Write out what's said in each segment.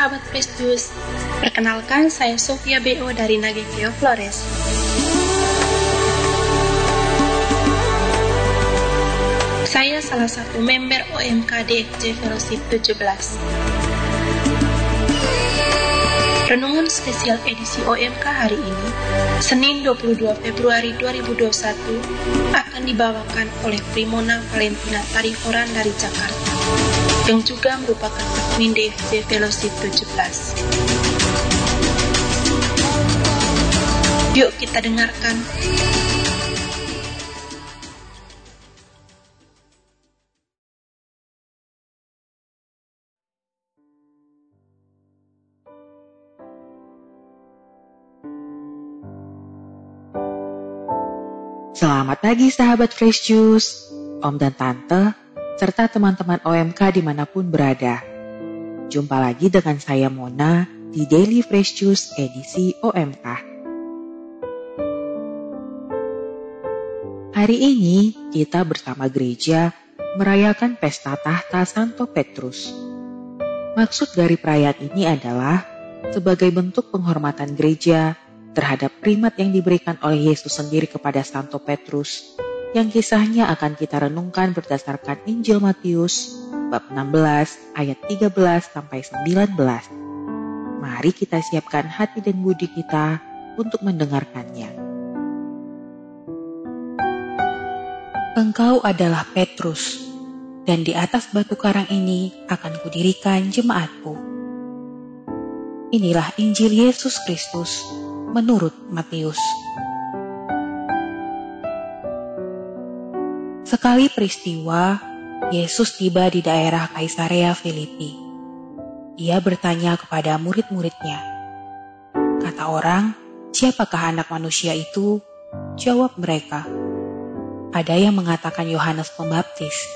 Sahabat Prestius. Perkenalkan, saya Sofia BO dari Nagekeo Flores. Saya salah satu member OMK DFJ Fellowship 17. Renungan spesial edisi OMK hari ini, Senin 22 Februari 2021, akan dibawakan oleh Primona Valentina Tariforan dari Jakarta, yang juga merupakan admin DFC Fellowship 17. Yuk kita dengarkan Selamat pagi sahabat Fresh Juice, Om dan Tante, serta teman-teman OMK di mana pun berada. Jumpa lagi dengan saya Mona di Daily Fresh Juice edisi OMK. Hari ini kita bersama gereja merayakan pesta tahta Santo Petrus. Maksud dari perayaan ini adalah sebagai bentuk penghormatan gereja terhadap primat yang diberikan oleh Yesus sendiri kepada Santo Petrus yang kisahnya akan kita renungkan berdasarkan Injil Matius bab 16 ayat 13 sampai 19. Mari kita siapkan hati dan budi kita untuk mendengarkannya. Engkau adalah Petrus, dan di atas batu karang ini akan kudirikan jemaatku. Inilah Injil Yesus Kristus menurut Matius. Sekali peristiwa, Yesus tiba di daerah Kaisarea Filipi. Ia bertanya kepada murid-muridnya. Kata orang, siapakah anak manusia itu? Jawab mereka. Ada yang mengatakan Yohanes Pembaptis.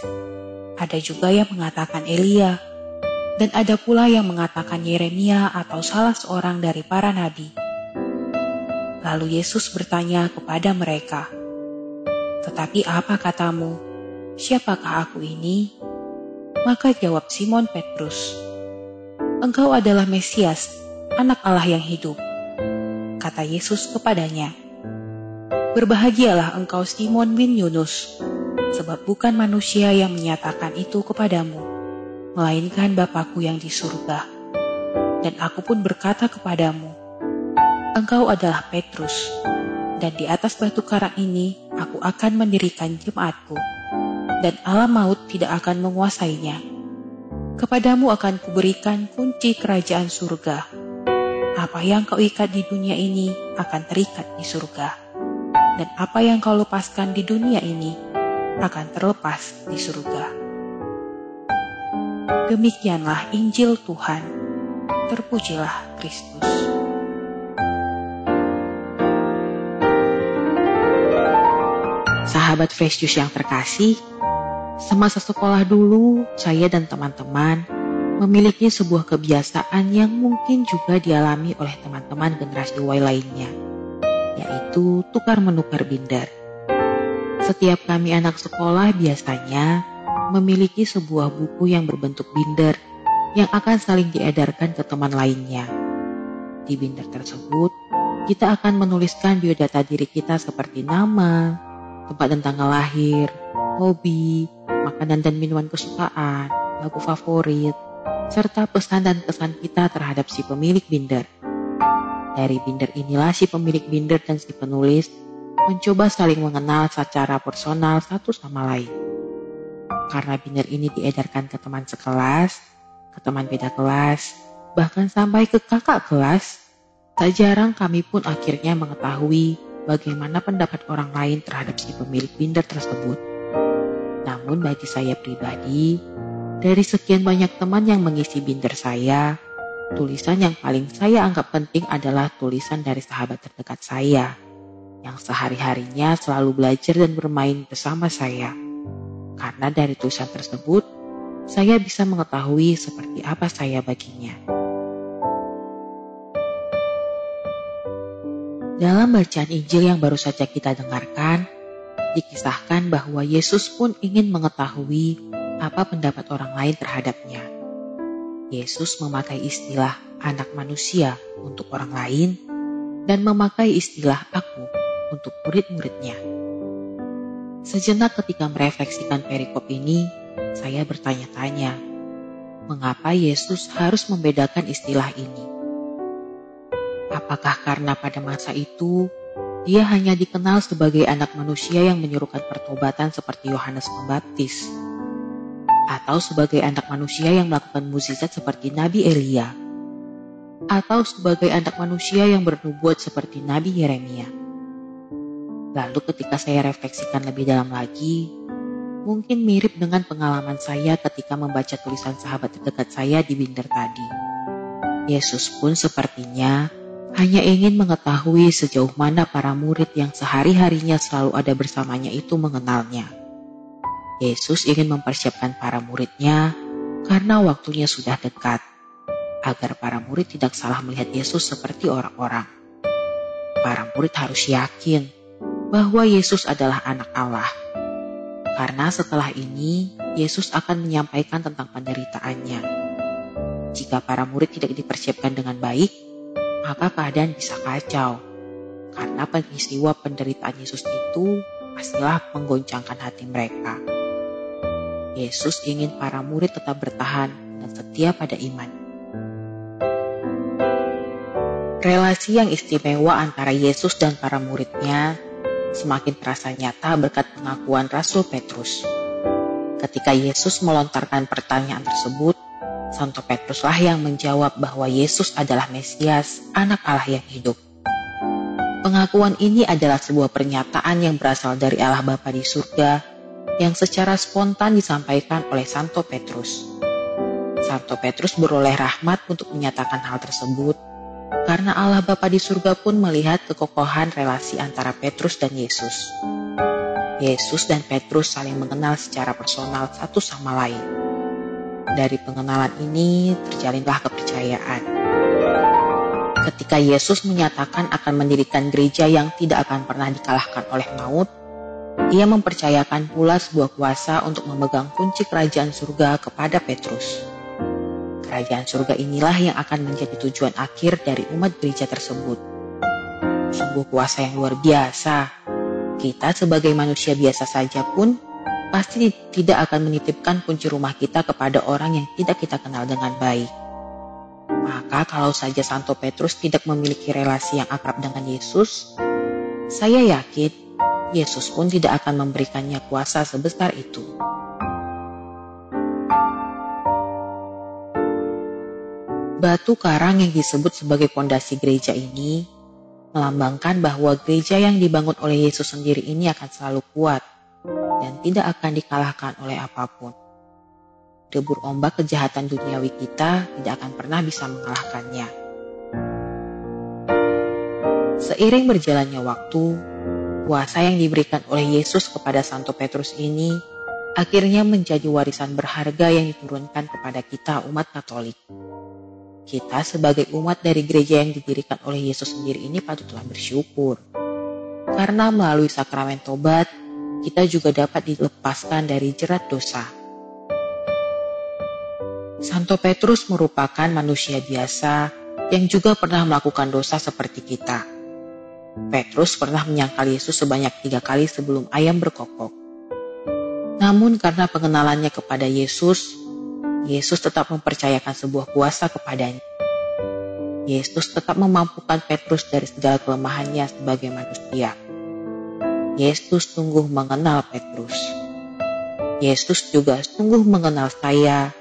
Ada juga yang mengatakan Elia. Dan ada pula yang mengatakan Yeremia atau salah seorang dari para nabi. Lalu Yesus bertanya kepada mereka, "Tetapi apa katamu? Siapakah aku ini?" Maka jawab Simon Petrus, "Engkau adalah Mesias, Anak Allah yang hidup." Kata Yesus kepadanya, "Berbahagialah engkau Simon bin Yunus, sebab bukan manusia yang menyatakan itu kepadamu, melainkan Bapakku yang di surga. Dan aku pun berkata kepadamu, Engkau adalah Petrus, dan di atas batu karang ini aku akan mendirikan jemaatku, dan alam maut tidak akan menguasainya. Kepadamu akan kuberikan kunci kerajaan surga. Apa yang kau ikat di dunia ini akan terikat di surga, dan apa yang kau lepaskan di dunia ini akan terlepas di surga. Demikianlah Injil Tuhan. Terpujilah Kristus. Sahabat Fresh Juice yang terkasih, semasa sekolah dulu, saya dan teman-teman memiliki sebuah kebiasaan yang mungkin juga dialami oleh teman-teman generasi Y lainnya, yaitu tukar menukar binder. Setiap kami anak sekolah biasanya memiliki sebuah buku yang berbentuk binder yang akan saling diedarkan ke teman lainnya. Di binder tersebut, kita akan menuliskan biodata diri kita seperti nama, tempat dan tanggal lahir, hobi, makanan dan minuman kesukaan, lagu favorit, serta pesan dan kesan kita terhadap si pemilik binder. Dari binder inilah si pemilik binder dan si penulis mencoba saling mengenal secara personal satu sama lain. Karena binder ini diedarkan ke teman sekelas, ke teman beda kelas, bahkan sampai ke kakak kelas, tak jarang kami pun akhirnya mengetahui bagaimana pendapat orang lain terhadap si pemilik binder tersebut. Namun bagi saya pribadi, dari sekian banyak teman yang mengisi binder saya, tulisan yang paling saya anggap penting adalah tulisan dari sahabat terdekat saya, yang sehari-harinya selalu belajar dan bermain bersama saya. Karena dari tulisan tersebut, saya bisa mengetahui seperti apa saya baginya. Dalam bacaan Injil yang baru saja kita dengarkan, dikisahkan bahwa Yesus pun ingin mengetahui apa pendapat orang lain terhadapnya. Yesus memakai istilah anak manusia untuk orang lain dan memakai istilah aku untuk murid-muridnya. Sejenak ketika merefleksikan perikop ini, saya bertanya-tanya, mengapa Yesus harus membedakan istilah ini? Apakah karena pada masa itu dia hanya dikenal sebagai anak manusia yang menyuruhkan pertobatan seperti Yohanes Pembaptis? Atau sebagai anak manusia yang melakukan mukjizat seperti Nabi Elia? Atau sebagai anak manusia yang bernubuat seperti Nabi Yeremia? Lalu ketika saya refleksikan lebih dalam lagi, mungkin mirip dengan pengalaman saya ketika membaca tulisan sahabat terdekat saya di binder tadi. Yesus pun sepertinya hanya ingin mengetahui sejauh mana para murid yang sehari-harinya selalu ada bersamanya itu mengenalnya. Yesus ingin mempersiapkan para muridnya karena waktunya sudah dekat, agar para murid tidak salah melihat Yesus seperti orang-orang. Para murid harus yakin bahwa Yesus adalah anak Allah karena setelah ini Yesus akan menyampaikan tentang penderitaannya. Jika para murid tidak dipersiapkan dengan baik, maka keadaan bisa kacau. Karena peristiwa penderitaan Yesus itu pastilah menggoncangkan hati mereka. Yesus ingin para murid tetap bertahan dan setia pada iman. Relasi yang istimewa antara Yesus dan para muridnya semakin terasa nyata berkat pengakuan Rasul Petrus. Ketika Yesus melontarkan pertanyaan tersebut, Santo Petruslah yang menjawab bahwa Yesus adalah Mesias, anak Allah yang hidup. Pengakuan ini adalah sebuah pernyataan yang berasal dari Allah Bapa di surga yang secara spontan disampaikan oleh Santo Petrus. Santo Petrus beroleh rahmat untuk menyatakan hal tersebut karena Allah Bapa di surga pun melihat kekokohan relasi antara Petrus dan Yesus. Yesus dan Petrus saling mengenal secara personal satu sama lain. Dari pengenalan ini terjalinlah kepercayaan. Ketika Yesus menyatakan akan mendirikan gereja yang tidak akan pernah dikalahkan oleh maut, ia mempercayakan pula sebuah kuasa untuk memegang kunci kerajaan surga kepada Petrus. Kerajaan surga inilah yang akan menjadi tujuan akhir dari umat gereja tersebut. Sungguh kuasa yang luar biasa. Kita sebagai manusia biasa saja pun pasti tidak akan menitipkan kunci rumah kita kepada orang yang tidak kita kenal dengan baik. Maka kalau saja Santo Petrus tidak memiliki relasi yang akrab dengan Yesus, saya yakin Yesus pun tidak akan memberikannya kuasa sebesar itu. Batu karang yang disebut sebagai pondasi gereja ini melambangkan bahwa gereja yang dibangun oleh Yesus sendiri ini akan selalu kuat dan tidak akan dikalahkan oleh apa pun. Debur ombak kejahatan duniawi kita tidak akan pernah bisa mengalahkannya. Seiring berjalannya waktu, kuasa yang diberikan oleh Yesus kepada Santo Petrus ini akhirnya menjadi warisan berharga yang diturunkan kepada kita umat Katolik. Kita sebagai umat dari gereja yang didirikan oleh Yesus sendiri ini patutlah bersyukur. Karena melalui sakramen tobat, kita juga dapat dilepaskan dari jerat dosa. Santo Petrus merupakan manusia biasa yang juga pernah melakukan dosa seperti kita. Petrus pernah menyangkal Yesus sebanyak tiga kali sebelum ayam berkokok. Namun karena pengenalannya kepada Yesus, Yesus tetap mempercayakan sebuah kuasa kepadanya. Yesus tetap memampukan Petrus dari segala kelemahannya sebagai manusia. Yesus sungguh mengenal Petrus. Yesus juga sungguh mengenal saya,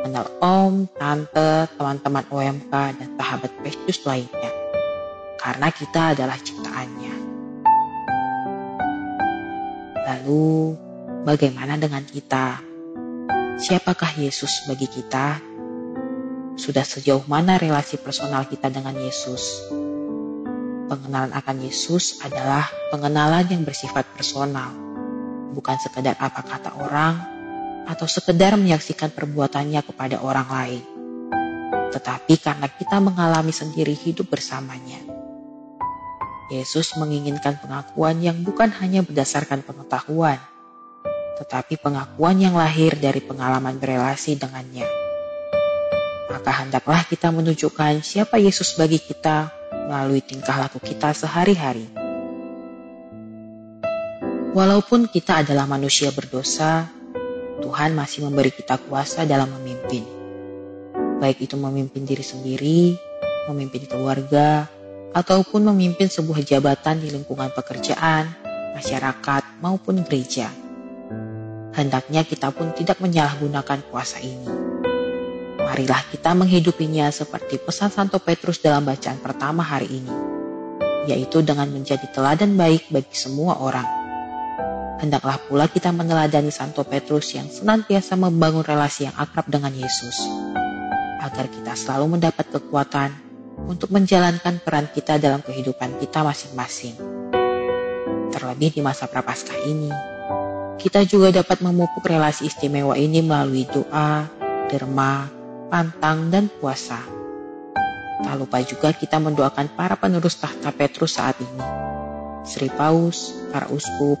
mengenal om, tante, teman-teman OMK, dan sahabat Petrus lainnya. Karena kita adalah ciptaannya. Lalu, bagaimana dengan kita? Siapakah Yesus bagi kita? Sudah sejauh mana relasi personal kita dengan Yesus? Pengenalan akan Yesus adalah pengenalan yang bersifat personal, bukan sekedar apa kata orang atau sekedar menyaksikan perbuatannya kepada orang lain. Tetapi karena kita mengalami sendiri hidup bersamanya. Yesus menginginkan pengakuan yang bukan hanya berdasarkan pengetahuan, tetapi pengakuan yang lahir dari pengalaman berelasi dengannya. Maka hendaklah kita menunjukkan siapa Yesus bagi kita melalui tingkah laku kita sehari-hari. Walaupun kita adalah manusia berdosa, Tuhan masih memberi kita kuasa dalam memimpin. Baik itu memimpin diri sendiri, memimpin keluarga, ataupun memimpin sebuah jabatan di lingkungan pekerjaan, masyarakat, maupun gereja. Hendaknya kita pun tidak menyalahgunakan kuasa ini. Marilah kita menghidupinya seperti pesan Santo Petrus dalam bacaan pertama hari ini, yaitu dengan menjadi teladan baik bagi semua orang Hendaklah pula kita meneladani Santo Petrus yang senantiasa membangun relasi yang akrab dengan Yesus, agar kita selalu mendapat kekuatan untuk menjalankan peran kita dalam kehidupan kita masing-masing. Terlebih di masa prapaskah ini, kita juga dapat memupuk relasi istimewa ini melalui doa, derma, pantang, dan puasa. Tak lupa juga kita mendoakan para penerus tahta Petrus saat ini. Sri Paus, para uskup,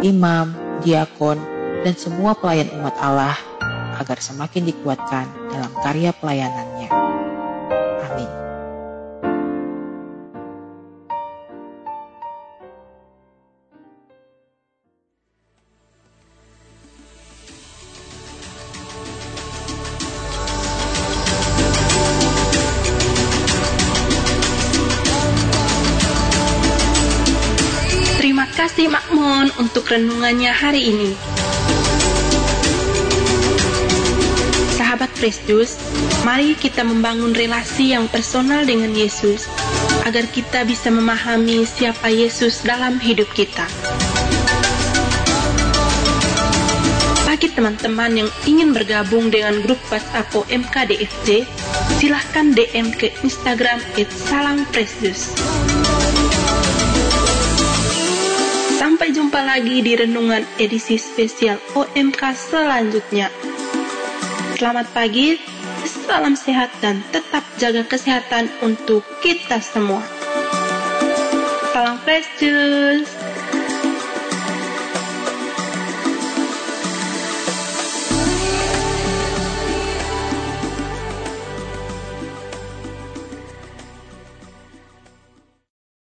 imam, diakon, dan semua pelayan umat Allah agar semakin dikuatkan dalam karya pelayanannya. Amin. Kasih Makmon untuk renungannya hari ini. Sahabat Kristus, mari kita membangun relasi yang personal dengan Yesus agar kita bisa memahami siapa Yesus dalam hidup kita. Bagi teman-teman yang ingin bergabung dengan grup WhatsApp OMK DFJ, silahkan DM ke Instagram @salamprestus. Sampai jumpa lagi di renungan edisi spesial OMK selanjutnya. Selamat pagi, salam sehat dan tetap jaga kesehatan untuk kita semua. Salam fresh juice.